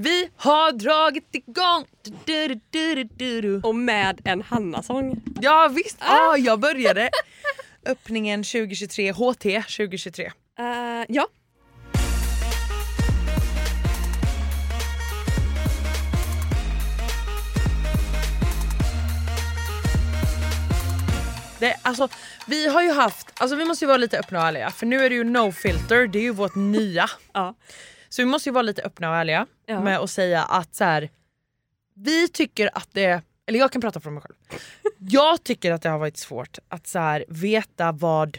Vi har dragit igång. Du, du, du. Och med en Hanna-sång. Ja visst, ah, jag började. Öppningen 2023, HT 2023. Eh, ja. Det, alltså, vi har ju haft, alltså vi måste ju vara lite öppna och ärliga för nu är det ju no filter, det är ju vårt nya. ja. Så vi måste ju vara lite öppna och ärliga Ja. med att säga att så här, vi tycker att det, eller jag kan prata från mig själv. Jag tycker att det har varit svårt att så här, veta vad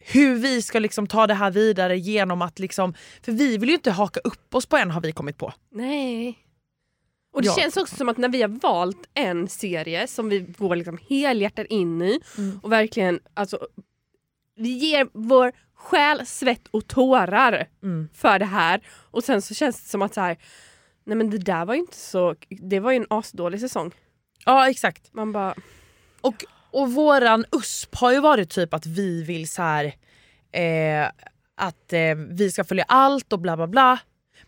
hur vi ska liksom ta det här vidare genom att liksom, för vi vill ju inte haka upp oss på en har vi kommit på. Nej. Och det Ja. känns också som att när vi har valt en serie som vi går liksom helhjärtat in i Mm. och verkligen alltså, vi ger vår själ, svett och tårar Mm. för det här och sen så känns det som att så här, nej men det där var ju inte så, det var ju en asdålig säsong. Ja exakt. Man bara, Och, och våran USP har ju varit typ att vi vill så här eh, att eh, vi ska följa allt och bla bla bla.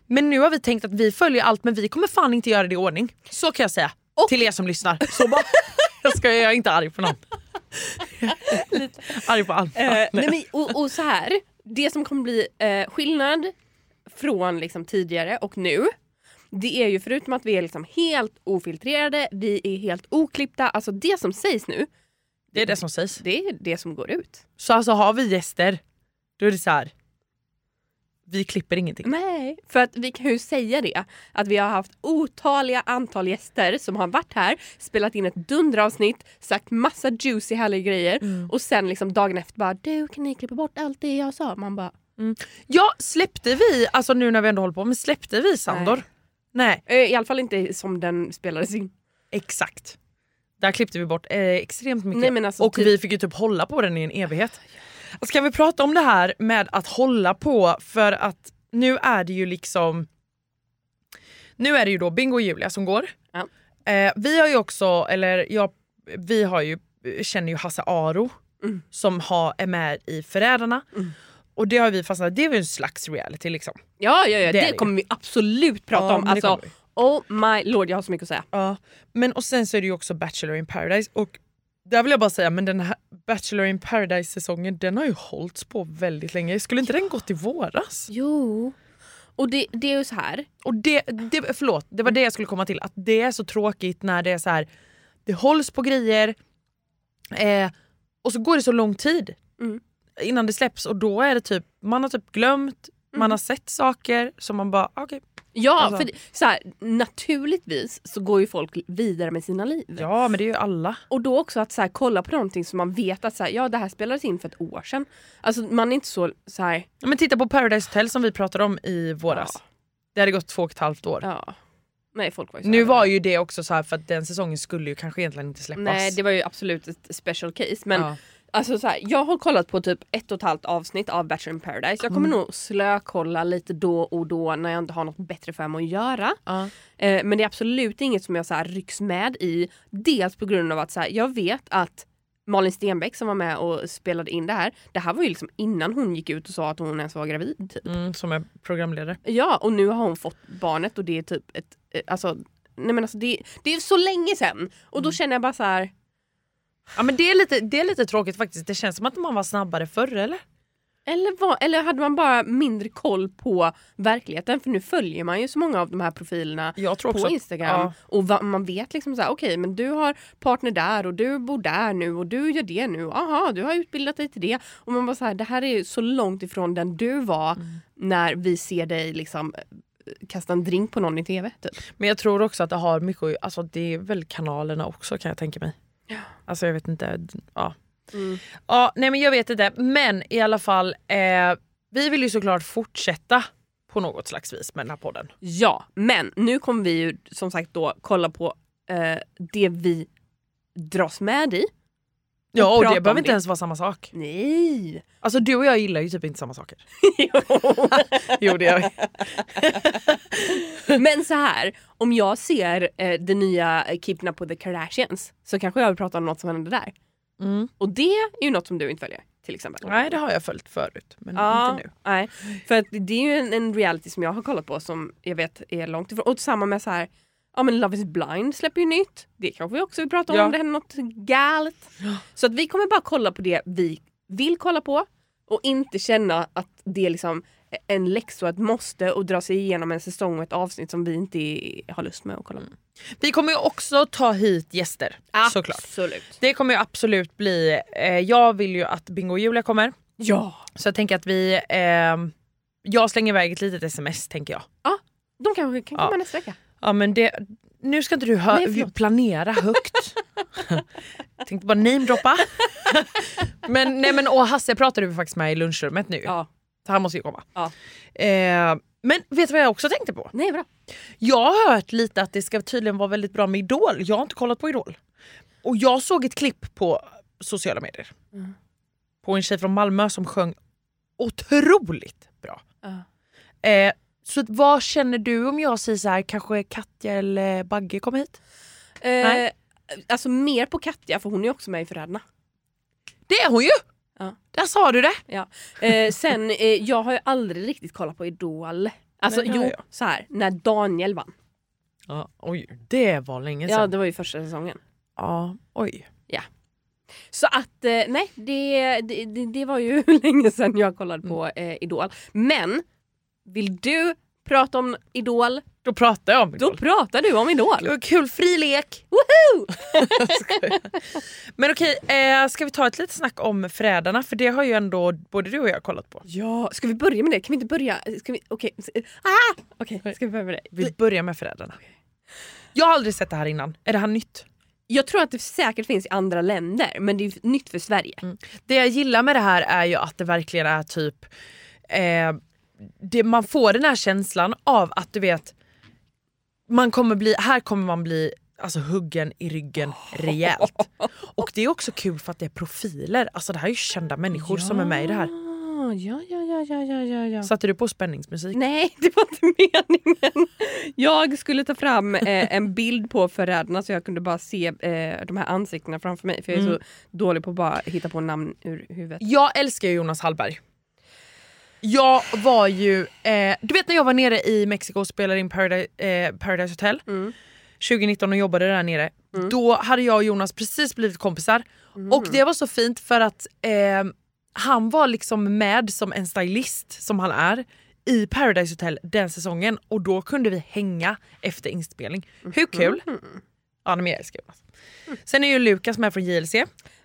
Men nu har vi tänkt att vi följer allt men vi kommer fan inte göra det i ordning. Så kan jag säga till er som lyssnar. Så bara, jag ska jag är inte arg på någon. arg på allt. Eh, nej, men, och, och så här, det som kommer bli eh, skillnad från liksom, tidigare och nu det är ju förutom att vi är liksom helt ofiltrerade, vi är helt oklippta, alltså det som sägs nu Det är det som sägs. det är det som går ut. Så alltså har vi gäster, då är det så här. Vi klipper ingenting. Nej, för att vi kan ju säga det att vi har haft otaliga antal gäster som har varit här, spelat in ett dunderavsnitt, sagt massa juicy härliga grejer och sen liksom dagen efter bara du kan ni klippa bort allt det jag sa? Man bara Ja, släppte vi, alltså nu när vi ändå håller på, men släppte vi Sandor? Nej. eh, i alla fall inte som den spelades in. Exakt. Där klippte vi bort eh, extremt mycket. Nej, alltså och typ- vi fick ju typ hålla på den i en evighet. Ska vi prata om det här med att hålla på för att nu är det ju liksom Nu är det ju då Bingo och Julia som går. Ja. Eh, vi har ju också, eller jag, vi har ju, känner ju Hasse Aro Mm. som har, är med i Förrädarna. Och det har vi fastnat, det är väl en slags reality liksom. Ja, ja, ja Det det, kommer vi absolut prata Ja, om. Alltså, oh my lord, jag har så mycket att säga. Ja, men och sen så är det ju också Bachelor in paradise och där vill jag bara säga, men den här Bachelor in paradise säsongen den har ju hållits på väldigt länge. Skulle inte den gått i våras? Jo. Och det, det är ju så här. Och det, det, förlåt, det var det jag skulle komma till. Att det är så tråkigt när det är så här, det hålls på grejer eh, och så går det så lång tid Mm. innan det släpps och då är det typ, man har typ glömt, man har sett saker som man bara okej. Ja, Alltså. för det- så här, naturligtvis så går ju folk vidare med sina liv. Ja men det är ju alla. Och då också att så här, kolla på någonting som man vet att så här, ja, det här spelades in för ett år sedan. Alltså man är inte så, så här, Ja, Men titta på Paradise Hotel som vi pratade om i våras. Ja. Det hade gått två och ett halvt år. ja. Nej folk var ju så Nu var ju det också så för att den säsongen skulle ju kanske egentligen inte släppas. Nej det var ju absolut ett special case. Men Ja. Alltså så här, jag har kollat på typ ett och ett halvt avsnitt av Bachelor in paradise. Jag kommer nog slökolla lite då och då när jag inte har något bättre för mig att göra. Ja. Eh, men det är absolut inget som jag så här rycks med i. Dels på grund av att så här, jag vet att Malin Stenbeck som var med och spelade in det här. Det här var ju liksom innan hon gick ut och sa att hon ens var gravid. Typ. Mm, som är programledare. Ja och nu har hon fått barnet och det är typ ett, eh, alltså, nej men alltså det, det är så länge sedan. Och då känner jag bara så här. Ja men det är, lite, det är lite tråkigt faktiskt. Det känns som att man var snabbare förr eller? Eller, vad, eller hade man bara mindre koll på verkligheten? För nu följer man ju så många av de här profilerna på. Instagram. Ja. Och va, man vet liksom så här, okej men du har partner där och du bor där nu och du gör det nu. Aha, du har utbildat dig till det. Och man bara så här, det här är så långt ifrån den du var Mm. när vi ser dig liksom eh, kasta en drink på någon i tv. Typ. Men jag tror också att det har mycket att- alltså det är väl kanalerna också kan jag tänka mig. Alltså jag vet inte. Ja. Mm. ja nej men jag vet inte. Men i alla fall. Eh, vi vill ju såklart fortsätta på något slags vis med den här podden. Ja, men nu kommer vi ju som sagt då kolla på eh, det vi dras med i. Ja och det behöver inte ens vara samma sak. Nej! Alltså du och jag gillar ju typ inte samma saker. Jo. Jo det gör vi. Men så här, om jag ser eh, det nya eh, Up With The Kardashians så kanske jag vill prata om något som hände där. Mm. Och det är ju något som du inte följer till exempel. Nej det har jag följt förut men Ja, inte nu. Nej, för det är ju en, en reality som jag har kollat på som jag vet är långt ifrån. Och samma med så här, ja men Love is blind släpper ju nytt. Det kanske vi också vill prata om Ja. om det händer något galet. Så att vi kommer bara kolla på det vi vill kolla på och inte känna att det är liksom en läxa och ett måste och dra sig igenom en säsong och ett avsnitt som vi inte har lust med att kolla på. Vi kommer ju också ta hit gäster såklart. Absolut. Det kommer ju absolut bli, eh, jag vill ju att Bingo och Julia kommer. Ja. Så jag tänker att vi, eh, jag slänger iväg ett litet sms tänker jag. De kanske kan komma Ja. nästa vecka. Ja men det, nu ska inte du hö- Nej, planera högt. jag tänkte bara namedroppa. men, nej, men, och Hasse pratade vi faktiskt med i lunchrummet nu. Ja. Så han måste ju komma. Ja. Eh, men vet du vad jag också tänkte på? Nej bra. Jag har hört lite att det ska tydligen vara väldigt bra med Idol. Jag har inte kollat på Idol. Och jag såg ett klipp på sociala medier. Mm. På en tjej från Malmö som sjöng otroligt bra. Ja. Eh, så vad känner du om jag säger så här, kanske Katja eller Bagge kommer hit? Nej. Eh, alltså mer på Katja för hon är också med i Förrädarna. Det är hon ju! Ja. Där sa du det. Ja. Eh, sen, eh, jag har ju aldrig riktigt kollat på Idol. Alltså Nej, jo, jag. så här, när Daniel vann. Ja, oj, det var länge sedan. Ja det var ju första säsongen. ja, oj. Så att eh, nej, det, det, det, det var ju länge sedan jag kollade på Mm. eh, Idol. Men vill du prata om Idol, Då pratar jag om då Idol. pratar du om Idol. Det var kul, fri lek! Woho! Men okej, eh, ska vi ta ett litet snack om Förrädarna? För det har ju ändå både du och jag kollat på. Ja, ska vi börja med det? Kan vi inte börja? Ska vi, okej, ah! Okej, ska vi börja med det? Vi börjar med Förrädarna. Jag har aldrig sett det här innan. Är det här nytt? Jag tror att det säkert finns i andra länder men det är nytt för Sverige. Det jag gillar med det här är ju att det verkligen är typ... Eh, det, man får den här känslan av att du vet... Man kommer bli, här kommer man bli alltså, huggen i ryggen rejält. Och det är också kul för att det är profiler. Alltså det här är ju kända människor som är med i det här. Ja, ja, ja, ja, ja, ja, ja. Satte du på spänningsmusik? Nej, det var inte meningen. Jag skulle ta fram eh, en bild på förrädarna så jag kunde bara se eh, de här ansiktena framför mig. För jag är så dålig på att bara hitta på namn ur huvudet. Jag älskar Jonas Hallberg. Jag var ju, eh, du vet när jag var nere i Mexiko och spelade in Paradise, eh, Paradise Hotel 2019 och jobbade där nere. Då hade jag och Jonas precis blivit kompisar. Och det var så fint för att eh, han var liksom med som en stylist som han är i Paradise Hotel den säsongen och då kunde vi hänga efter inspelning. Hur kul? Ja men jag älskar Jonas. Sen är ju Lukas med från JLC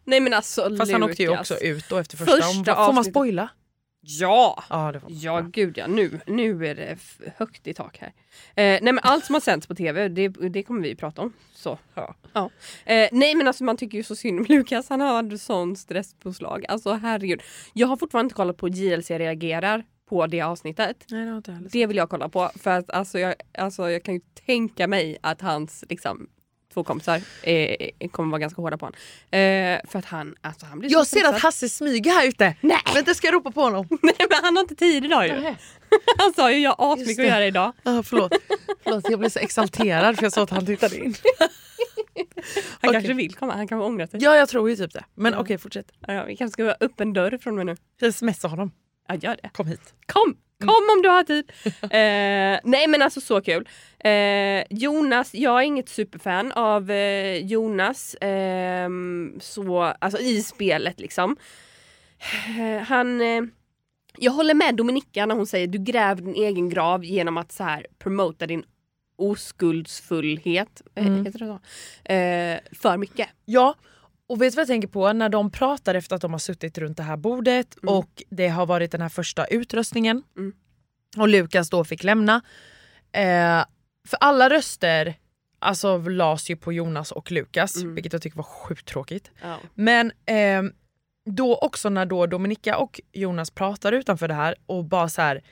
Nej men alltså fast han åkte ju Lukas. också ut då efter första. Första Om- Får man spoila? Ja! Ja det. Ja gud ja, nu, nu är det högt i tak här. Eh, nej men allt som har sänts på tv, det, det kommer vi prata om. Så. Ja. Ja. Eh, nej men alltså man tycker ju så synd om Lukas, han har sån stresspåslag. Alltså herregud. Jag har fortfarande inte kollat på JLC reagerar på det avsnittet. Nej det har inte. Det vill jag kolla på för att alltså jag, alltså jag kan ju tänka mig att hans liksom, två kompisar eh, kommer vara ganska hårda på honom. Eh, för att han, alltså han blir Jag ser att. Hasse smyger här ute. Nej. Vänta ska jag ropa på honom? Nej men han har inte tid idag ju. Han sa ju jag har asmycket att göra idag. Ah, förlåt. förlåt, jag blev så exalterad för jag såg att han tittade in. Han Okej. kanske vill komma, han kanske ångrar sig. Ja jag tror ju typ det. Men Ja. okej fortsätt. Ja, vi kanske ska upp en dörr från och med nu. Jag smsar honom. Ja gör det. Kom hit. Kom! Kom om du har tid! eh, nej men alltså så kul. Eh, Jonas, jag är inget superfan av eh, Jonas ehm, så, alltså i spelet liksom. Eh, han, eh, jag håller med Dominika när hon säger du gräver din egen grav genom att så här promota din oskuldsfullhet. Eh, Mm. heter det så? För mycket. Ja, och vet du vad jag tänker på? När de pratar efter att de har suttit runt det här bordet Mm. och det har varit den här första utröstningen Mm. och Lukas då fick lämna. Eh, för alla röster alltså, lades ju på Jonas och Lukas, Mm. vilket jag tycker var sjukt tråkigt. Ja. Men ehm, då också när då Dominika och Jonas pratar utanför det här och bara så här.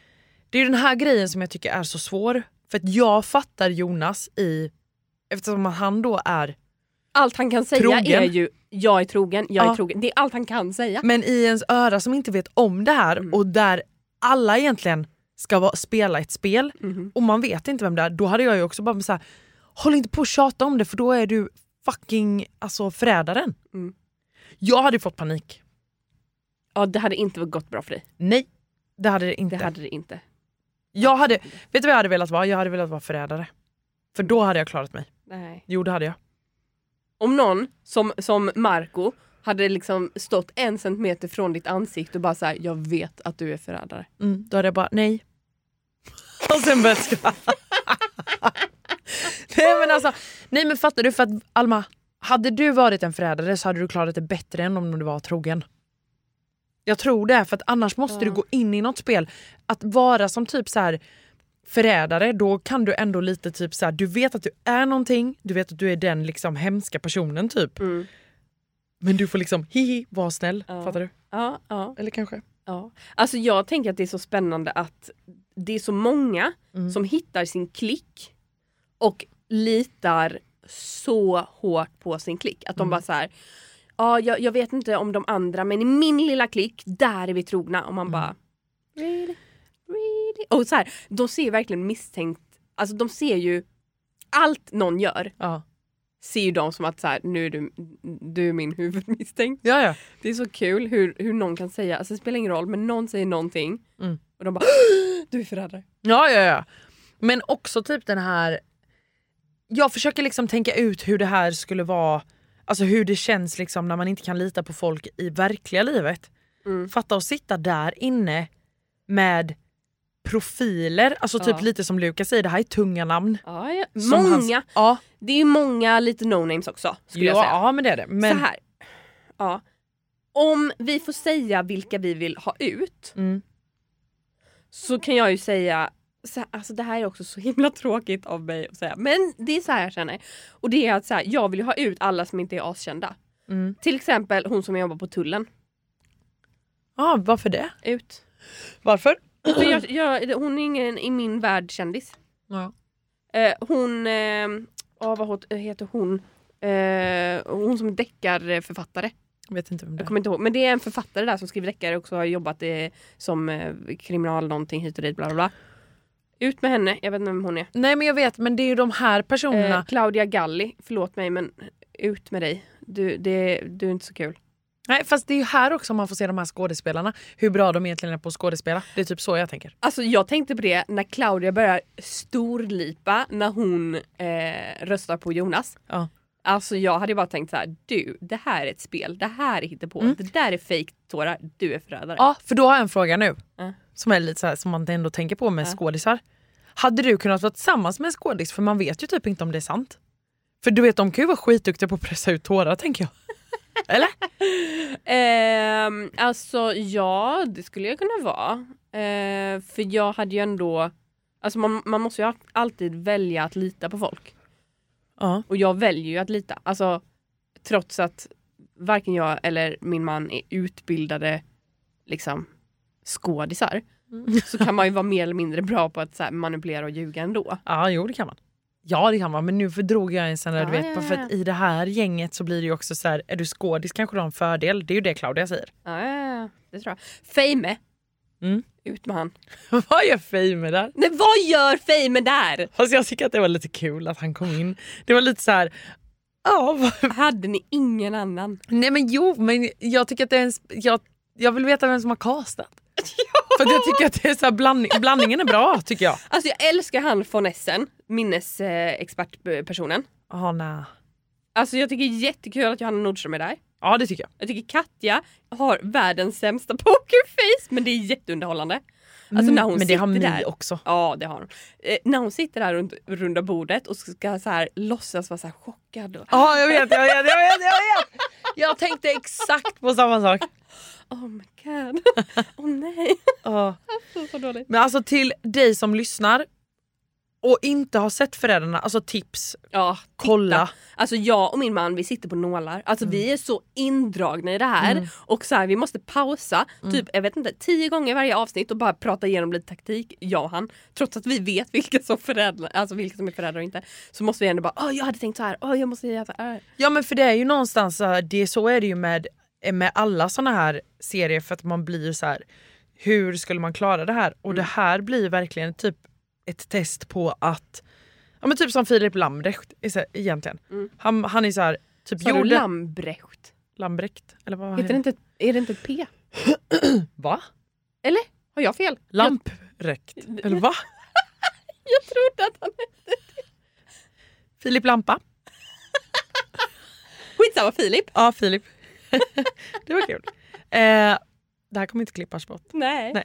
Det är den här grejen som jag tycker är så svår. För att jag fattar Jonas i, eftersom han då är Allt han kan säga Trogen. är ju jag är trogen, jag Ja. är trogen. Det är allt han kan säga. Men i ens öra som inte vet om det här Mm. och där alla egentligen ska vara, spela ett spel Mhm. och man vet inte vem det är, då hade jag ju också bara så här, håll inte på och tjata om det för då är du fucking alltså, förrädaren. Mm. Jag hade fått panik. Ja det hade inte gått bra för dig. Nej, det hade det inte. Det hade det inte. Jag hade, vet du vad jag hade velat vara? Jag hade velat vara förrädare. För då hade jag klarat mig. Nej. Jo det hade jag. Om någon som, som Marco hade liksom stått en centimeter från ditt ansikte och bara såhär, jag vet att du är förrädare. Mm, då hade jag bara nej. Och sen började jag skratta. nej men alltså, nej men fattar du? För att Alma, hade du varit en förrädare så hade du klarat det bättre än om du var trogen. Jag tror det, för att annars måste du gå in i något spel. Att vara som typ så här förrädare, då kan du ändå lite typ så här, du vet att du är någonting, du vet att du är den liksom hemska personen typ. Mm. Men du får liksom hihi, vara snäll. Ja. Fattar du? Ja, ja, Eller kanske? ja. Alltså jag tänker att det är så spännande att det är så många Mm. som hittar sin klick och litar så hårt på sin klick. Att de Mm. bara så här. Ja, jag, jag vet inte om de andra men i min lilla klick, där är vi trogna. Och man Mm. bara really? Really? Och så här, de ser verkligen misstänkt, alltså de ser ju allt någon gör Ja. ser ju de som att så här, nu är du, du är min huvudmisstänkt. Ja, ja. Det är så kul hur, hur någon kan säga, alltså det spelar ingen roll men någon säger någonting Mm. och de bara du är förrädare. Ja, ja, ja. Men också typ den här... Jag försöker liksom tänka ut hur det här skulle vara, alltså hur det känns liksom när man inte kan lita på folk i verkliga livet. Mm. Fatta att sitta där inne med profiler, alltså typ Ja. lite som Lukas säger, det här är tunga namn. Ja, ja. Många, hans- ja, det är många lite no-names också skulle jag ja, säga. ja, men det är det. Men, Så här. Ja. Om vi får säga vilka vi vill ha ut Mm. så kan jag ju säga här, alltså det här är också så himla tråkigt av mig att säga men det är så här jag känner. Och det är att så här, jag vill ju ha ut alla som inte är askända. Mm. Till exempel hon som jobbar på tullen. Ja, varför det? Ut. Varför? För jag, jag, hon är ingen i min värld kändis. Ja. Eh, hon, eh, ja, vad heter hon? Eh, hon som är deckarförfattare. Jag vet inte vem det Jag är. kommer inte ihåg. Men det är en författare där som skriver deckare och också har jobbat eh, som eh, kriminal någonting hit och dit bla bla bla. Ut med henne, jag vet inte vem hon är. Nej men jag vet, men det är ju de här personerna. Eh, Claudia Galli, förlåt mig men ut med dig. Du, det, du är inte så kul. Nej fast det är ju här också man får se de här skådespelarna, hur bra de egentligen är på att skådespela. Det är typ så jag tänker. Alltså jag tänkte på det när Claudia börjar storlipa när hon eh, röstar på Jonas. Ja. Alltså jag hade bara tänkt så här: du det här är ett spel, det här är hittepå, Mm. det där är fake tårar, du är förrädare. Ja, för då har jag en fråga nu. Ja. Som är lite så här, som man ändå tänker på med Ja. skådisar. Hade du kunnat vara tillsammans med en skådis? För man vet ju typ inte om det är sant. För du vet, de kan ju vara skitduktiga på att pressa ut tårar tänker jag. Eller? Ehm, alltså ja, det skulle jag kunna vara. Eh, för jag hade ju ändå, alltså man, man måste ju alltid välja att lita på folk. Ja. Och jag väljer ju att lita. Alltså trots att varken jag eller min man är utbildade liksom skådisar. Så kan man ju vara mer eller mindre bra på att så manipulera och ljuga ändå. Ja, jo det kan man. Ja det kan man, men nu fördrog jag en sån där, Ja, du vet, ja, bara för ja. att i det här gänget så blir det ju också så här, är du skådis kanske du har en fördel. Det är ju det Claudia säger. Ja, ja, ja, det tror jag. Fame, Mm. ut med han. Vad gör Fame där? Nej, vad gör Fame där? Fast jag tycker att det var lite kul att han kom in. Det var lite så här. ja vad Hade ni ingen annan? Nej men jo, men jag tycker att det är en, jag, jag vill veta vem som har castat. För jag tycker att det är så blandning, blandningen är bra tycker jag. Alltså jag älskar han von Essen, minnesexpertpersonen. Jaha nej. Alltså jag tycker jättekul att Johanna Nordström är där. Ja det tycker jag. Jag tycker Katja har världens sämsta pokerface men det är jätteunderhållande. Alltså när hon Mm, men det har Mi där. också. Ja det har hon. Eh, när hon sitter där runt runda bordet och ska så här låtsas vara så här chockad. Och, Ja jag vet, jag vet, jag vet, jag vet. Jag tänkte exakt på samma sak. oh my god. Åh oh, nej. Så, så dåligt. Men alltså till dig som lyssnar. Och inte har sett Förrädarna, alltså tips, Ja, kolla. Alltså jag och min man vi sitter på nålar. Alltså vi är så indragna i det här och så här, vi måste pausa typ jag vet inte tio gånger varje avsnitt och bara prata igenom lite taktik, jag och han. Trots att vi vet vilka som, föräldrar, alltså vilka som är föräldrar och inte. Så måste vi ändå bara jag hade tänkt så här, jag måste göra så här. Ja men för det är ju någonstans här, det, så är det ju med, med alla såna här serier för att man blir så här. hur skulle man klara det här? Och det här blir verkligen typ ett test på att, ja men typ som Filip Lambrecht egentligen. Han, han är så här, typ Sa du gjorde... Lambrecht? Lambrecht? Eller vad Heter det inte, är det inte ett P? Va? Eller? Har jag fel? Lamprecht? Eller va? Jag, jag trodde att han Filip Lampa? Skitsamma Filip. Ja Filip. det var kul. Eh, det här kommer inte klippas bort. Nej. Nej.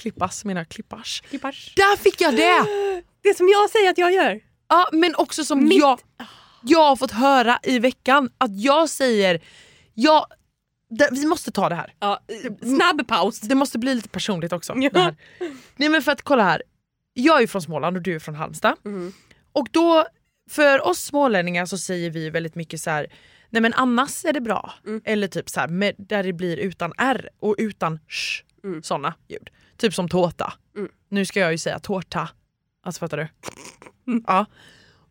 Klippas menar jag, klippas. Klippars. Där fick jag det! Det som jag säger att jag gör. Ja men också som Mitt- jag, jag har fått höra i veckan att jag säger, ja, det, vi måste ta det här. Ja, snabb paus. Det måste bli lite personligt också. Ja. Nej men för att kolla här, jag är från Småland och du är från Halmstad. Mm. Och då, för oss smålänningar så säger vi väldigt mycket så här. nej men annars är det bra. Mm. Eller typ så här, med, där det blir utan r och utan sh, Mm. såna ljud. Typ som tårta. Mm. Nu ska jag ju säga tårta. Alltså fattar du? Ja.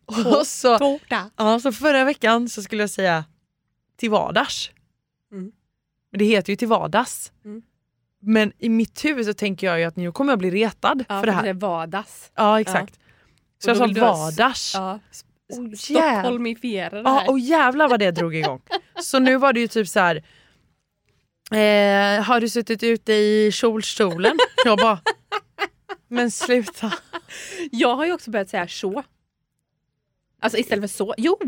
Och så, Tårta. ja, så förra veckan så skulle jag säga till vardags. Mm. Men det heter ju till vardags. Mm. Men i mitt huvud så tänker jag ju att nu kommer jag bli retad Ja, för det här. Det är vardags. Ja exakt. Så jag sa vardags. Ja. Ja. Oh, Stockholmifiera det här. och jävlar vad det drog igång. Så nu var det ju typ så här. Eh, har du suttit ute i kjolstolen? Jag bara, men sluta. Jag har ju också börjat säga så. Alltså istället för så. Jo!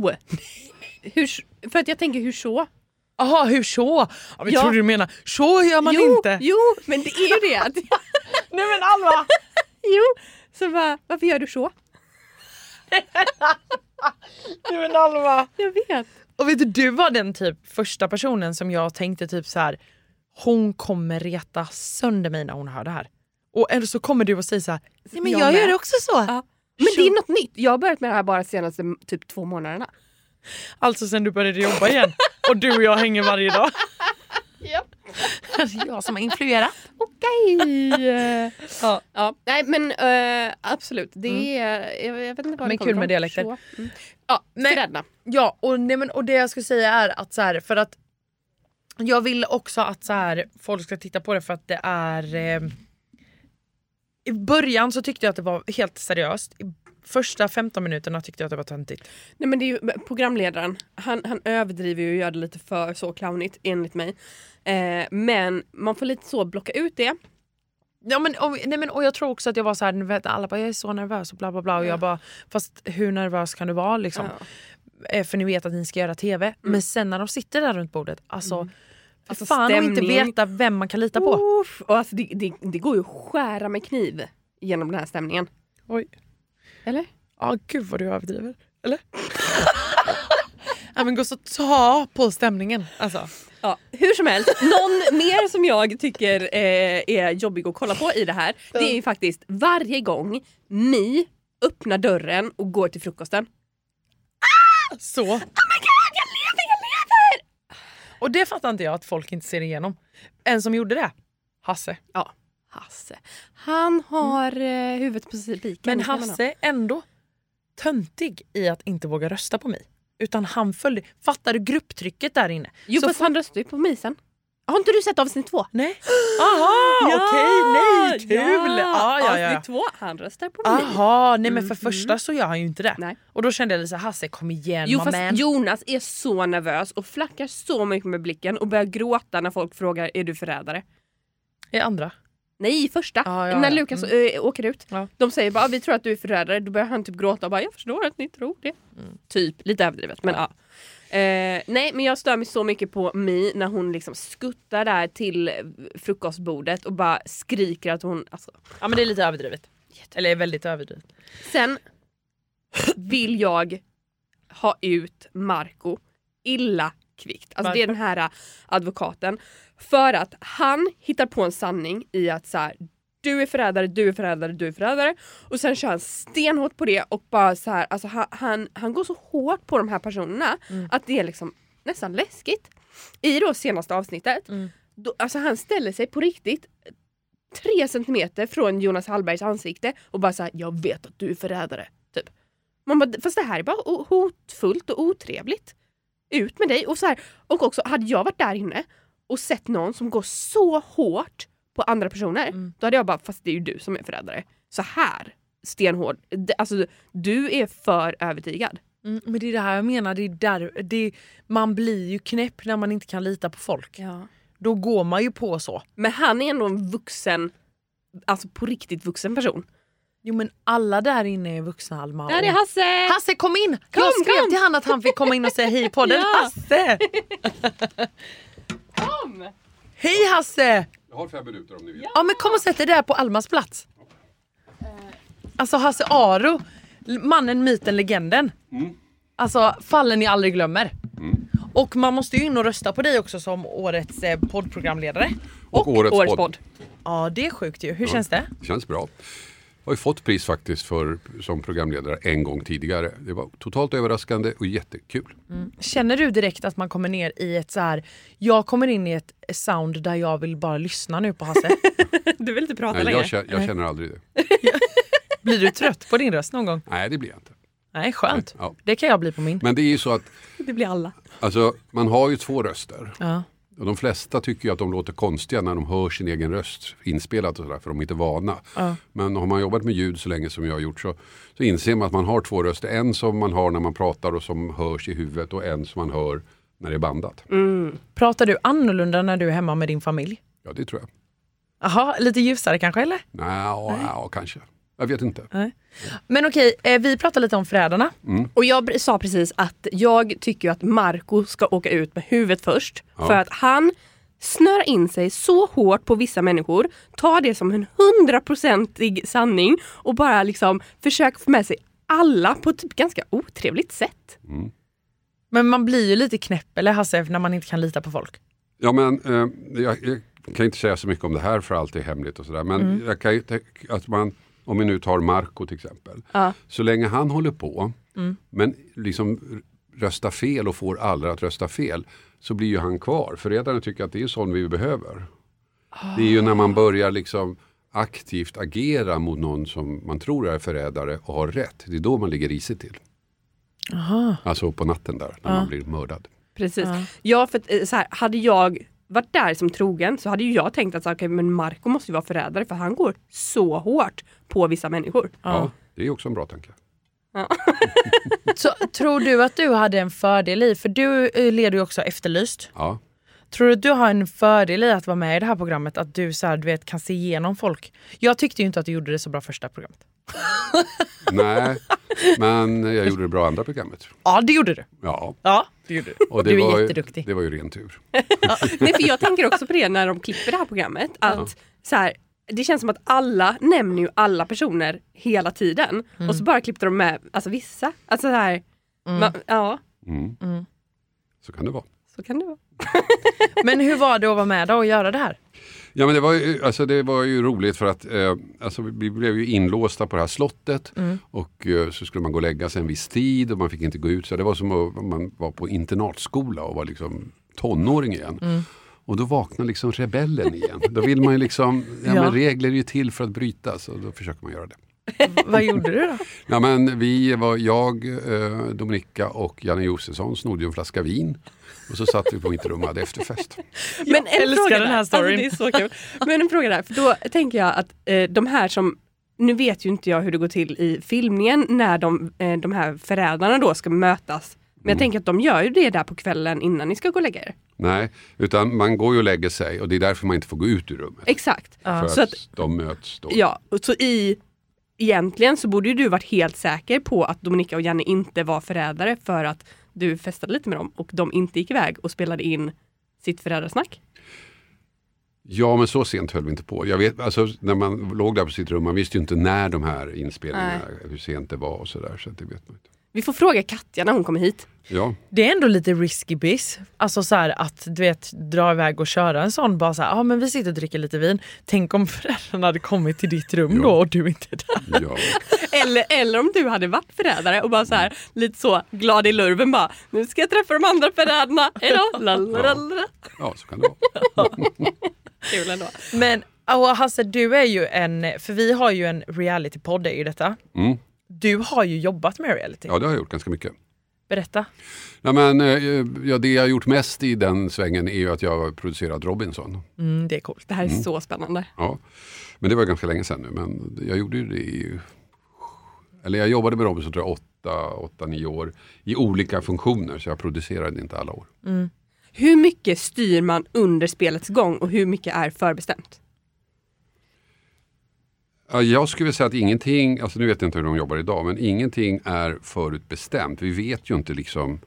Hur, för att jag tänker hur så? Jaha, hur så? Ja, vi Ja. trodde du menar, så gör man jo, inte. jo, men det är ju det. att- Nej men Alva! jo, så bara, varför gör du så? Nej men Alva! Jag vet. Och vet du, du var den typ första personen som jag tänkte typ så här. hon kommer reta sönder mig när hon hör det här. Och eller så kommer du och säger så här, nej men Jag jag, gör det också så. Ja. Men det är något nytt. Jag har börjat med det här bara de senaste typ två månaderna. Alltså sen du började jobba igen och du och jag hänger varje dag. Japp. jag som har influerat. Okej. Ja. ja, nej men eh, absolut. Det är, jag, jag vet inte var Men det kommer kul med dialekter. Mm. Ja. Ja och, nej, men, och det jag skulle säga är att så här, för att jag vill också att så här, folk ska titta på det för att det är eh, I början så tyckte jag att det var helt seriöst. I första 15 minuterna tyckte jag att det var töntigt. Nej men det är ju programledaren, han, han överdriver ju och gör det lite för så clownigt enligt mig. Eh, men man får lite så blocka ut det. Ja, men, och, nej, men, och jag tror också att jag var så här, alla bara jag är så nervös och bla bla bla. Och jag bara, fast hur nervös kan du vara liksom? Ja. Eh, För ni vet att ni ska göra TV. Men sen när de sitter där runt bordet, alltså, för Alltså, fan att inte veta vem man kan lita på. Och alltså det, det, det går ju att skära med kniv genom den här stämningen. Oj. Eller? Ja gud vad du överdriver. Eller? ja, men gå så ta på stämningen. Alltså. Ja, hur som helst, någon mer som jag tycker eh, är jobbig att kolla på i det här, det är ju faktiskt varje gång Mi öppnar dörren och går till frukosten. Så. Oh Och det fattar inte jag att folk inte ser igenom. En som gjorde det, Hasse. Ja, Hasse. Han har eh, huvudet på spiken. Men. Hasse är ändå töntig i att inte våga rösta på mig. Utan han följde, fattar du grupptrycket där inne? Jo Så fast han röstar ju på Misen. Har inte du sett avsnitt två? Nej. Aha, okej, nej, kul! Ja, ja, ja. Avsnitt två, han röstar på mig. Aha, nej men för första så gör han ju inte det. Nej. Och då kände jag lite så här, Hasse kom igen Jo fast man. Jonas är så nervös och flackar så mycket med blicken och börjar gråta när folk frågar är du förrädare? I andra. Nej, första. Ja, ja, när ja. Lukas Mm. äh, åker ut. Ja. De säger bara vi tror att du är förrädare. Då börjar han typ gråta och bara jag förstår att ni tror det. Mm. Typ, lite överdrivet men ja. Eh, nej men jag stör mig så mycket på Mi när hon liksom skuttar där till frukostbordet och bara skriker att hon... Alltså. Ja men det är lite överdrivet. Eller väldigt överdrivet. Sen vill jag ha ut Marco illa kvickt. Alltså det är den här äh, advokaten. För att han hittar på en sanning i att så här, du är förrädare, du är förrädare, du är förrädare. Och sen kör han stenhårt på det och bara så här, alltså han, han, han går så hårt på de här personerna att det är liksom nästan läskigt. I då senaste avsnittet, då, alltså han ställer sig på riktigt tre centimeter från Jonas Hallbergs ansikte och bara såhär, jag vet att du är förrädare. Typ. Man bara, fast det här är bara hotfullt och otrevligt. Ut med dig. Och, så här, och också, hade jag varit där inne och sett någon som går så hårt på andra personer, då hade jag bara, fast det är ju du som är förrädare. Så här stenhård. Alltså, du är för övertygad. Mm, men det är det här jag menar, det är där, det, man blir ju knäpp när man inte kan lita på folk. Då går man ju på så. Men han är ändå en vuxen, alltså på riktigt vuxen person. Jo men alla där inne är vuxna Alma. Där är Hasse! Hasse kom in! Kom, jag skrev kom! till han att han fick komma in och säga hej på den. Ja. Hasse! Kom! Hej Hasse! Jag har fem minuter om ni vill. Ja men kom och sätt dig där på Almas plats. Alltså Hasse Aro, mannen, myten, legenden. Alltså fallen ni aldrig glömmer. Och man måste ju in och rösta på dig också som årets eh, poddprogramledare. Och, årets, Årets podd. podd. Ja det är sjukt ju. Hur känns det? Känns bra. Jag har ju fått pris faktiskt för, som programledare en gång tidigare. Det var totalt överraskande och jättekul. Känner du direkt att man kommer ner i ett så här. jag kommer in i ett sound där jag vill bara lyssna nu på Hasse. Du vill inte prata Nej, längre? jag, känner, jag känner aldrig det. Blir du trött på din röst någon gång? Nej, det blir jag inte. Nej skönt. Ja. Det kan jag bli på min. Men det är ju så att Det blir alla. alltså, man har ju två röster. Ja. Och de flesta tycker ju att de låter konstiga när de hör sin egen röst inspelat och sådär för de är inte vana. Men har man jobbat med ljud så länge som jag har gjort så, så inser man att man har två röster. En som man har när man pratar och som hörs i huvudet och en som man hör när det är bandat. Pratar du annorlunda när du är hemma med din familj? Ja det tror jag. Jaha, lite ljusare kanske eller? Nej, ja, ja, kanske. Jag vet inte. Men okej, eh, vi pratar lite om Förrädarna. Och jag sa precis att jag tycker att Marco ska åka ut med huvudet först. Ja. För att han snör in sig så hårt på vissa människor, tar det som en hundraprocentig sanning och bara liksom försöker få med sig alla på ett typ ganska otrevligt sätt. Men man blir ju lite knäpp eller Hasse när man inte kan lita på folk. Ja men eh, jag, jag kan inte säga så mycket om det här för allt är hemligt och sådär. Men jag kan ju tänka att man, om vi nu tar Marco till exempel. Ja. Så länge han håller på men liksom röstar fel och får alla att rösta fel så blir ju han kvar. Förrädarna tycker att det är sån vi behöver. Det är ju när man börjar liksom aktivt agera mot någon som man tror är förrädare och har rätt. Det är då man ligger risigt till. Alltså på natten där när man blir mördad. Precis. Ja, för att, eh, så här, hade jag varit där som trogen så hade ju jag tänkt att så, okay, men Marco måste ju vara förrädare för han går så hårt på vissa människor. Ja. det är också en bra tanke. Så, tror du att du hade en fördel i, för du eh, leder ju också Efterlyst. Ja. Tror du att du har en fördel i att vara med i det här programmet? Att du så här, du vet, kan se igenom folk? Jag tyckte ju inte att du gjorde det så bra första programmet. Nej, men jag gjorde det bra andra programmet. Ja det gjorde du. Ja, Ja, det gjorde du. och det du är var, ju- jätteduktig. Det var ju ren tur. Nej, för jag tänker också på det när de klipper det här programmet. Att så här, det känns som att alla nämner ju alla personer hela tiden. Och så bara klippte de med alltså, vissa. Alltså så här, man, ja, Mm. Så kan det vara. så kan det vara. Men hur var det att vara med då och göra det här? Ja men det var ju, alltså det var ju roligt för att eh, alltså vi blev ju inlåsta på det här slottet och eh, så skulle man gå och lägga sig en viss tid och man fick inte gå ut. Så det var som att man var på internatskola och var liksom tonåring igen. Och då vaknar liksom rebellen igen. Då vill man ju liksom, ja, Ja. men regler är ju till för att brytas och då försöker man göra det. Vad gjorde du då? Ja, men vi var jag, eh, Dominika och Janne Josefsson snodde ju en flaska vin. Och så satt vi på mitt rum och hade efterfest. Men en älskar fråga den här där. storyn. Alltså, det är så kul. Men en fråga där, för då tänker jag att eh, de här som nu vet ju inte jag hur det går till i filmningen när de, eh, de här förrädarna då ska mötas. Men jag tänker att de gör ju det där på kvällen innan ni ska gå och lägga er. Nej, utan man går ju och lägger sig och det är därför man inte får gå ut ur rummet. Exakt. För Så att, att, de möts då. ja, och så i Egentligen så borde ju du varit helt säker på att Dominika och Janne inte var förrädare för att du festade lite med dem och de inte gick iväg och spelade in sitt förrädarsnack. Ja, men så sent höll vi inte på. Jag vet, alltså, när man låg där på sitt rum, man visste ju inte när de här inspelningarna, hur sent det var och sådär. Så det vet man inte. Vi får fråga Katja när hon kommer hit. Ja, Det är ändå lite risky biz. Alltså så här att du vet dra iväg och köra en sån bara så här, ja men vi sitter och dricker lite vin. Tänk om föräldrarna hade kommit till ditt rum Ja. då och du inte är där. ja. Eller, eller om du hade varit förrädare och bara så här lite så glad i lurven bara nu ska jag träffa de andra förrädarna, hejdå! Lalalala. ja så kan det vara. Kul ändå. Men och Hasse du är ju en, för vi har ju en realitypodd är ju detta. Mm. Du har ju jobbat med reality. Ja, det har jag gjort ganska mycket. Berätta. Nej, men, eh, ja, det jag har gjort mest i den svängen är ju att jag har producerat Robinson. Mm, det är coolt. Det här är så spännande. Ja. Men det var ganska länge sedan nu. Men jag gjorde ju det i... Eller jag jobbade med Robinson tror jag åtta, åtta, nio år i olika funktioner. Så jag producerade inte alla år. Hur mycket styr man under spelets gång och hur mycket är förbestämt? Ja, jag skulle vilja säga att ingenting, alltså nu vet jag inte hur de jobbar idag, men ingenting är förutbestämt. Vi vet ju inte liksom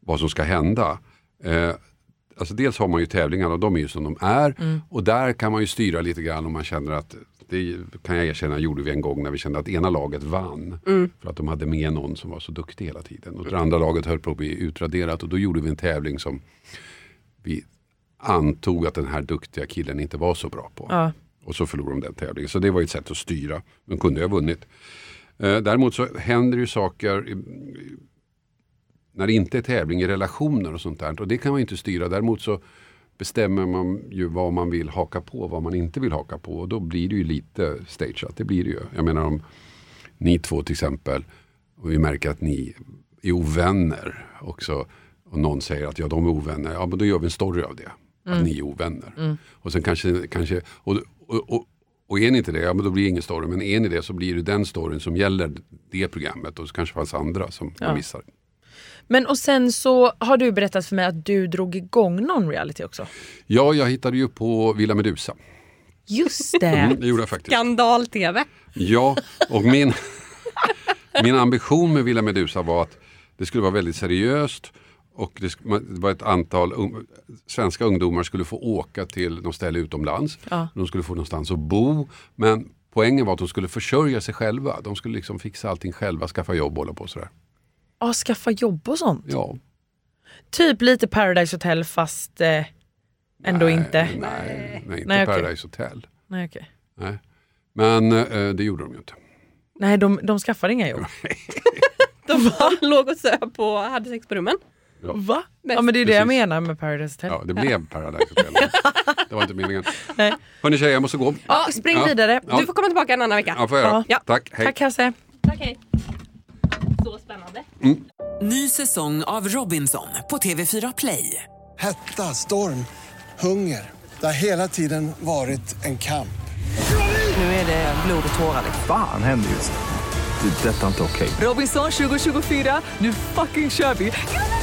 vad som ska hända. Eh, alltså dels har man ju tävlingarna och de är ju som de är. Och där kan man ju styra lite grann om man känner att, det kan jag erkänna gjorde vi en gång när vi kände att ena laget vann. För att de hade med någon som var så duktig hela tiden. Och det andra laget höll på att bli utraderat och då gjorde vi en tävling som vi antog att den här duktiga killen inte var så bra på. Ja. Och så förlorade de den tävlingen. Så det var ett sätt att styra. De kunde ju ha vunnit. Eh, däremot så händer ju saker när det inte är tävling i relationer och sånt där. Och det kan man ju inte styra. Däremot så bestämmer man ju vad man vill haka på, vad man inte vill haka på. Och då blir det ju lite stageat. Det blir det ju. Jag menar om ni två till exempel och vi märker att ni är ovänner också. Och någon säger att ja, de är ovänner. Ja, men då gör vi en story av det. Att ni är ovänner. Och sen kanske, kanske och, och, och, och är ni inte det, ja men då blir det ingen story. Men är ni det så blir det den storyn som gäller det programmet. Och så kanske fanns andra som man missar. Men och sen så har du berättat för mig att du drog igång någon reality också. Ja, jag hittade ju på Villa Medusa. Just det. Mm, det gjorde jag faktiskt. Skandal-tv. Ja, och min, min ambition med Villa Medusa var att det skulle vara väldigt seriöst och det, var ett antal un, svenska ungdomar skulle få åka till något ställe utomlands. Ja. De skulle få någonstans att bo. Men poängen var att de skulle försörja sig själva. De skulle liksom fixa allting själva, skaffa jobb och hålla på sådär. Ja, skaffa jobb och sånt. Ja, Typ lite Paradise Hotel fast eh, ändå nej, inte. Nej, nej, inte Nej. Paradise Hotel. Nej, okej. Nej. Men eh, det gjorde de ju inte. Nej de, de skaffade inga jobb. De bara låg och söp och hade sex på rummen. Va? Men- Ja men det är det jag Precis. menar med Paradise Hotel. Ja, det blev Paradise Hotel. Det var inte meningen. Nej. Hörni tjejer, jag måste gå. Ja, spring Ja. vidare. Ja. Du får komma tillbaka en annan vecka. Ja, får jag göra. Ja. Tack, hej. Tack Hasse. Tack, hej. Så spännande. Ny säsong av Robinson på TV4 Play. Hetta, storm, hunger. Det har hela tiden varit en kamp. Nu är det blod och tårar. liksom. Fan händer just nu. Det. är Detta är inte okej. Robinson 2024, nu fucking kör vi!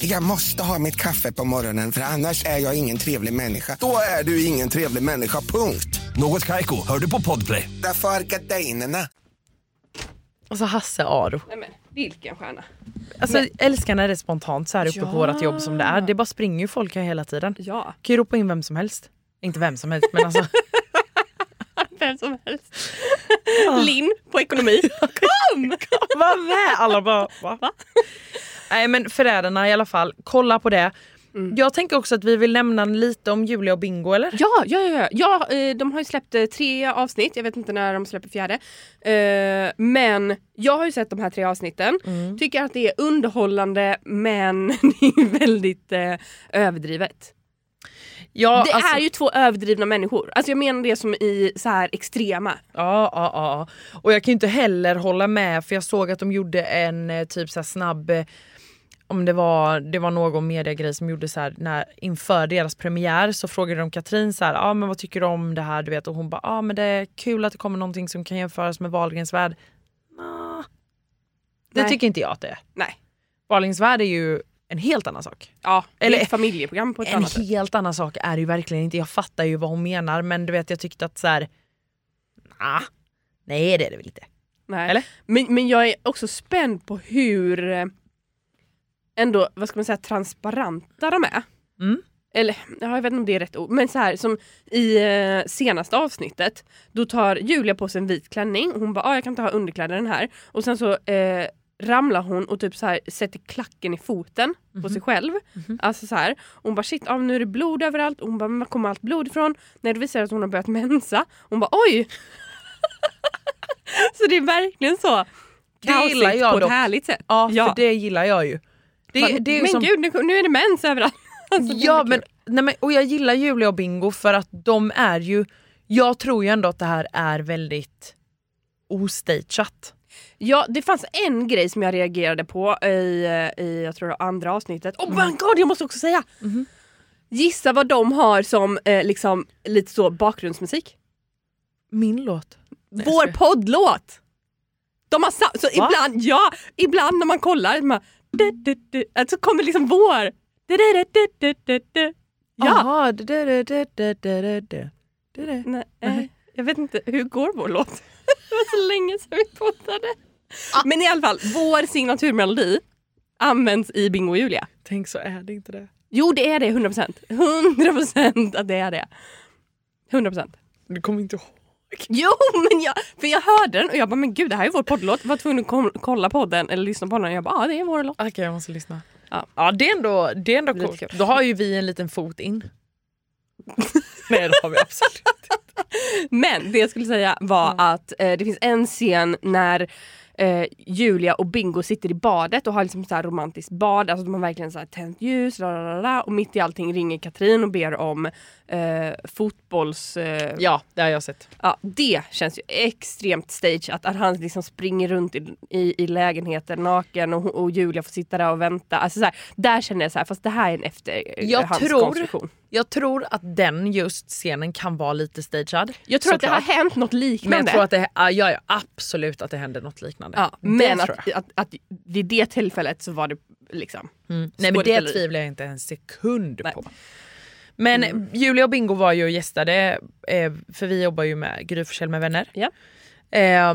Jag måste ha mitt kaffe på morgonen för annars är jag ingen trevlig människa. Då är du ingen trevlig människa, punkt. Något Kaiko, hör du på Podplay. Därför är gardinerna. Alltså Hasse Aro. Nej, men, vilken stjärna. Alltså jag älskar när det är spontant så här uppe Ja. på vårt jobb som det är. Det bara springer ju folk här hela tiden. Ja, Kan ju ropa in vem som helst. Inte vem som helst men alltså. vem som helst. Linn på ekonomi. Kom! Vad med? Alla bara va? Nej men Förrädarna i alla fall, kolla på det. Jag tänker också att vi vill nämna lite om Julia och Bingo eller? Ja, ja, ja, ja. ja eh, de har ju släppt eh, tre avsnitt. Jag vet inte när de släpper fjärde. Eh, men jag har ju sett de här tre avsnitten. Tycker att det är underhållande men det är väldigt överdrivet. Ja, det alltså- är ju två överdrivna människor. Alltså jag menar det som i så här extrema. Ja, ja, ja. Och jag kan ju inte heller hålla med för jag såg att de gjorde en typ så här snabb om det var, det var någon mediegrej som gjorde så här när, inför deras premiär så frågade de Katrin så här, ah, men vad tycker du om det här? Du vet, och hon bara, ah, men det är kul att det kommer någonting som kan jämföras med Wahlgrens värld. Nah, det Nej. tycker inte jag att det är. Nej. Wahlgrens värld är ju en helt annan sak. Ja, Eller- ett familjeprogram på ett En annat sätt. helt annan sak är det ju verkligen inte. Jag fattar ju vad hon menar men du vet jag tyckte att så här. Nah, nej det är det väl inte. Nej. Eller? Men, men jag är också spänd på hur eh, ändå, vad ska man säga, transparenta de är. Mm. Eller ja, jag vet inte om det är rätt ord, men så här som i eh, senaste avsnittet, då tar Julia på sig en vit klänning och hon bara ah, jag kan inte ha underkläder den här och sen så eh, ramlar hon och typ så här sätter klacken i foten på sig själv. Alltså så här. Och hon bara shit, ah, nu är det blod överallt och hon bara var kommer allt blod ifrån? När det visar att hon har börjat mensa. Hon bara oj! så det är verkligen så Det gillar jag på ett härligt sätt. Ja, Ja. för det gillar jag ju. Det, Man- det men som, gud, nu, nu är det mens överallt. Alltså, ja, men, nej, men, och jag gillar Julia och Bingo för att de är ju, jag tror ju ändå att det här är väldigt ostageat. Ja, det fanns en grej som jag reagerade på i, eh, i jag tror det andra avsnittet. Oh my god, jag måste också säga! Mhm. Gissa vad de har som eh, liksom lite så bakgrundsmusik? Min låt. Nej, Vår poddlåt! De har så Va? ibland, ja, ibland när man kollar, man, så kommer liksom vår. Ja. Jag vet inte, hur går vår låt? Det var så länge sedan vi poddade. Men i alla fall, vår signaturmelodi används i Bingo och Julia. Tänk så är det inte det. Jo, det är det. 100%. 100% att det är det. 100%. Du kommer inte Jo men jag, för jag hörde den och jag bara men gud det här är vår poddlåt. Jag var tvungen att kolla på den eller lyssna på den och jag bara ja det är vår låt. Okej jag måste lyssna. Ja. Ja det är ändå, det är ändå Lite coolt. kul. Då har ju vi en liten fot in. Nej det har vi absolut Men det jag skulle säga var att eh, det finns en scen när eh, Julia och Bingo sitter i badet och har liksom så här romantiskt bad. Alltså de har verkligen så här tänt ljus la, la, la, la, och mitt i allting ringer Katrin och ber om eh, fotbolls... Eh, Ja det har jag sett. Ja, det känns ju extremt stage att, att han liksom springer runt i, i, i lägenheten naken och, och Julia får sitta där och vänta. Alltså så här, där känner jag så här, fast det här är en efterhandskonstruktion. tror, jag tror att den just scenen kan vara lite stagead. Jag tror att det har Såklart. hänt något liknande. Men jag tror att det, ja, ja, absolut att det händer något liknande. Ja, Det men att, att, att vid det tillfället så var det liksom... Mm. Nej men det tvivlar jag inte en sekund Nej. på. Men Mm. Julia och Bingo var ju och gästade, eh, för vi jobbar ju med Gry med vänner. Ja. Eh,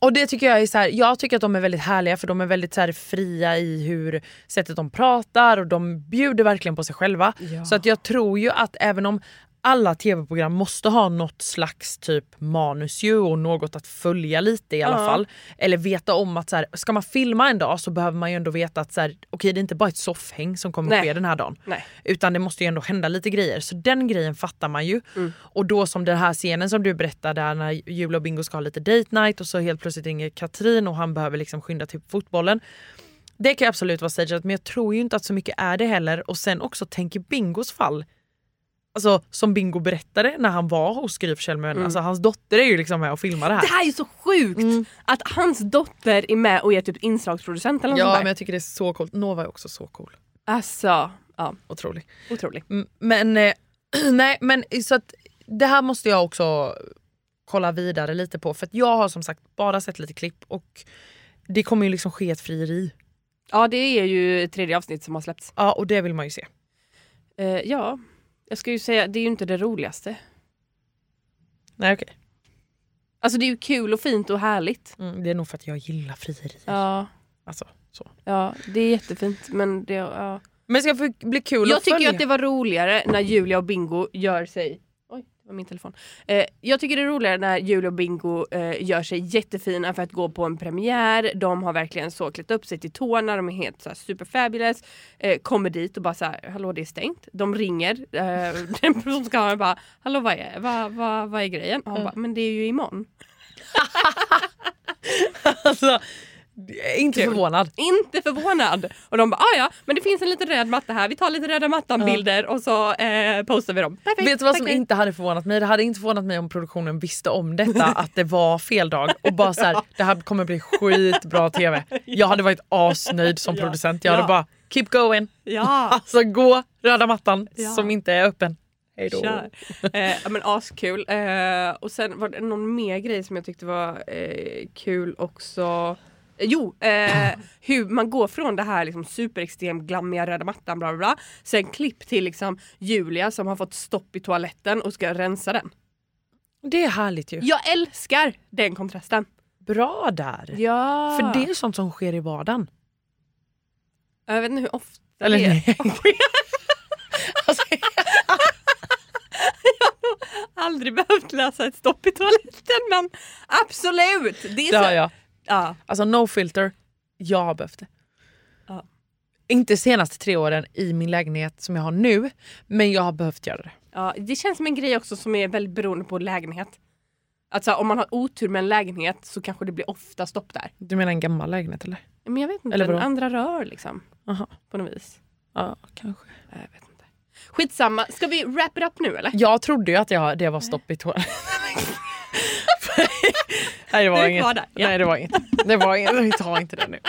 och det tycker jag är så här, jag tycker att de är väldigt härliga för de är väldigt så här fria i hur sättet de pratar och de bjuder verkligen på sig själva. Ja. Så att jag tror ju att även om alla tv-program måste ha något slags typ manus och något att följa lite i alla Ja. fall. Eller veta om att så här, ska man filma en dag så behöver man ju ändå veta att så här, okej det är inte bara ett soffhäng som kommer Nej. ske den här dagen. Nej. Utan det måste ju ändå hända lite grejer. Så den grejen fattar man ju. Mm. Och då som den här scenen som du berättade där när Julia och Bingo ska ha lite date night och så helt plötsligt ringer Katrin och han behöver liksom skynda till fotbollen. Det kan absolut vara stageat men jag tror ju inte att så mycket är det heller. Och sen också tänk i Bingos fall. Alltså som Bingo berättade när han var hos Gry vänner. Alltså hans dotter är ju liksom med och filmar det här. Det här är så sjukt! Att hans dotter är med och är typ inslagsproducent eller något ja men jag tycker det är så coolt. Nova är också så cool. Alltså, ja, Otrolig. otrolig. Mm, Men, eh, nej, men så att det här måste jag också kolla vidare lite på. För jag har som sagt bara sett lite klipp och det kommer ju liksom ske ett frieri. Ja det är ju tredje avsnitt som har släppts. Ja och det vill man ju se. Eh, ja, jag ska ju säga det är ju inte det roligaste. Nej okej. Alltså det är ju kul och fint och härligt. Mm, det är nog för att jag gillar frieri. Ja, Alltså, så. ja det är jättefint men det, ja. Men det ska få bli kul Jag tycker att det var roligare när Julia och Bingo gör sig det var min telefon. Eh, jag tycker det är roligare när Julia och Bingo eh, gör sig jättefina för att gå på en premiär. De har verkligen så klätt upp sig till tårna, de är helt så här, superfabulous. Eh, kommer dit och bara så här, hallå det är stängt. De ringer, eh, den som ska ha det bara, hallå vad är, vad, vad, vad är grejen? Och han bara, men det är ju imorgon. alltså, inte Kul. förvånad. Inte förvånad! Och de bara, ah, ja men det finns en liten röd matta här, vi tar lite röda mattan bilder och så eh, postar vi dem. Perfekt, Vet du vad som inte hade förvånat mig? Det hade inte förvånat mig om produktionen visste om detta, att det var fel dag och bara så här, det här kommer bli skitbra TV. Jag hade varit asnöjd som producent. Jag hade Ja. bara keep going. Ja! Alltså gå röda mattan Ja. som inte är öppen. Hej då. Kör. Eh, ja, men askul. Eh, och sen var det någon mer grej som jag tyckte var eh, kul också. Jo, eh, hur man går från det här liksom superextremt glammiga röda mattan bla bla bla. Sen klipp till liksom Julia som har fått stopp i toaletten och ska rensa den. Det är härligt ju. Jag älskar den kontrasten. Bra där. Ja. För det är sånt som sker i vardagen. Jag vet inte hur ofta Eller det nej. alltså, aldrig behövt lösa ett stopp i toaletten men absolut. Det är det så, har jag. Ja. Alltså no filter, jag har behövt det. Ja. Inte senaste tre åren i min lägenhet som jag har nu, men jag har behövt göra det. Ja, det känns som en grej också som är väldigt beroende på lägenhet. Alltså om man har otur med en lägenhet så kanske det blir ofta stopp där. Du menar en gammal lägenhet eller? Men jag vet inte, Eller en andra rör liksom. Aha. På något vis. Ja, kanske. Jag vet inte. Skitsamma, ska vi wrap it up nu eller? Jag trodde ju att jag, det var stopp i toaletten. Nej det var inget. där, ja. Nej det var inget. Det var inget. Vi tar inte det nu.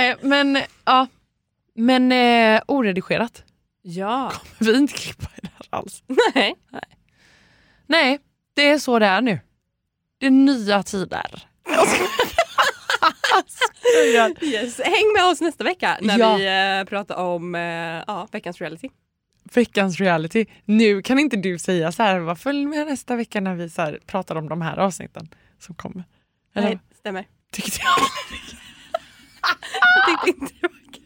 Eh, men ja. Men eh, oredigerat. Ja. Vi inte klippa i det här alls. Nej. Nej, det är så det är nu. Det är nya tider. Yes. Häng med oss nästa vecka när Ja. vi eh, pratar om eh, ja, veckans reality. Veckans reality. Nu kan inte du säga så här, "Vad, följ med nästa vecka när vi så pratar om de här avsnitten som kommer. Eller Nej, stämmer. tyckte jag? Jag tyckte inte det var kul.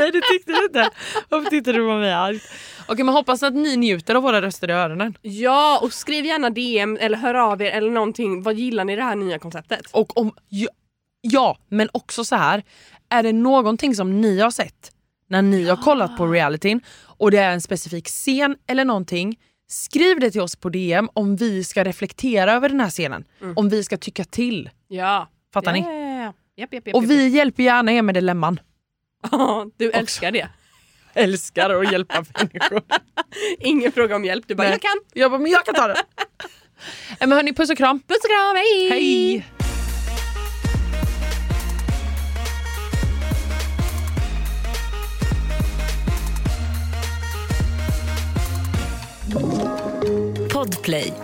Nej det tyckte du inte. Varför tyckte du på mig argt? Okej men hoppas att ni njuter av våra röster i öronen. Ja, och skriv gärna DM eller hör av er eller någonting. Vad gillar ni det här nya konceptet? Och om, ja, ja, men också så här. Är det någonting som ni har sett när ni har kollat på realityn och det är en specifik scen eller någonting. Skriv det till oss på DM om vi ska reflektera över den här scenen. Om vi ska tycka till. Ja. Fattar ni? Yeah. Japp, japp, japp, Och japp, vi hjälper gärna er med dilemman. Ja, du älskar det. Älskar att hjälpa människor. Ingen fråga om hjälp, du bara Nej. jag kan. Jag bara, men jag kan ta det. Eh, men hörni, puss och kram. Puss och kram, hej! Hej! Podplay.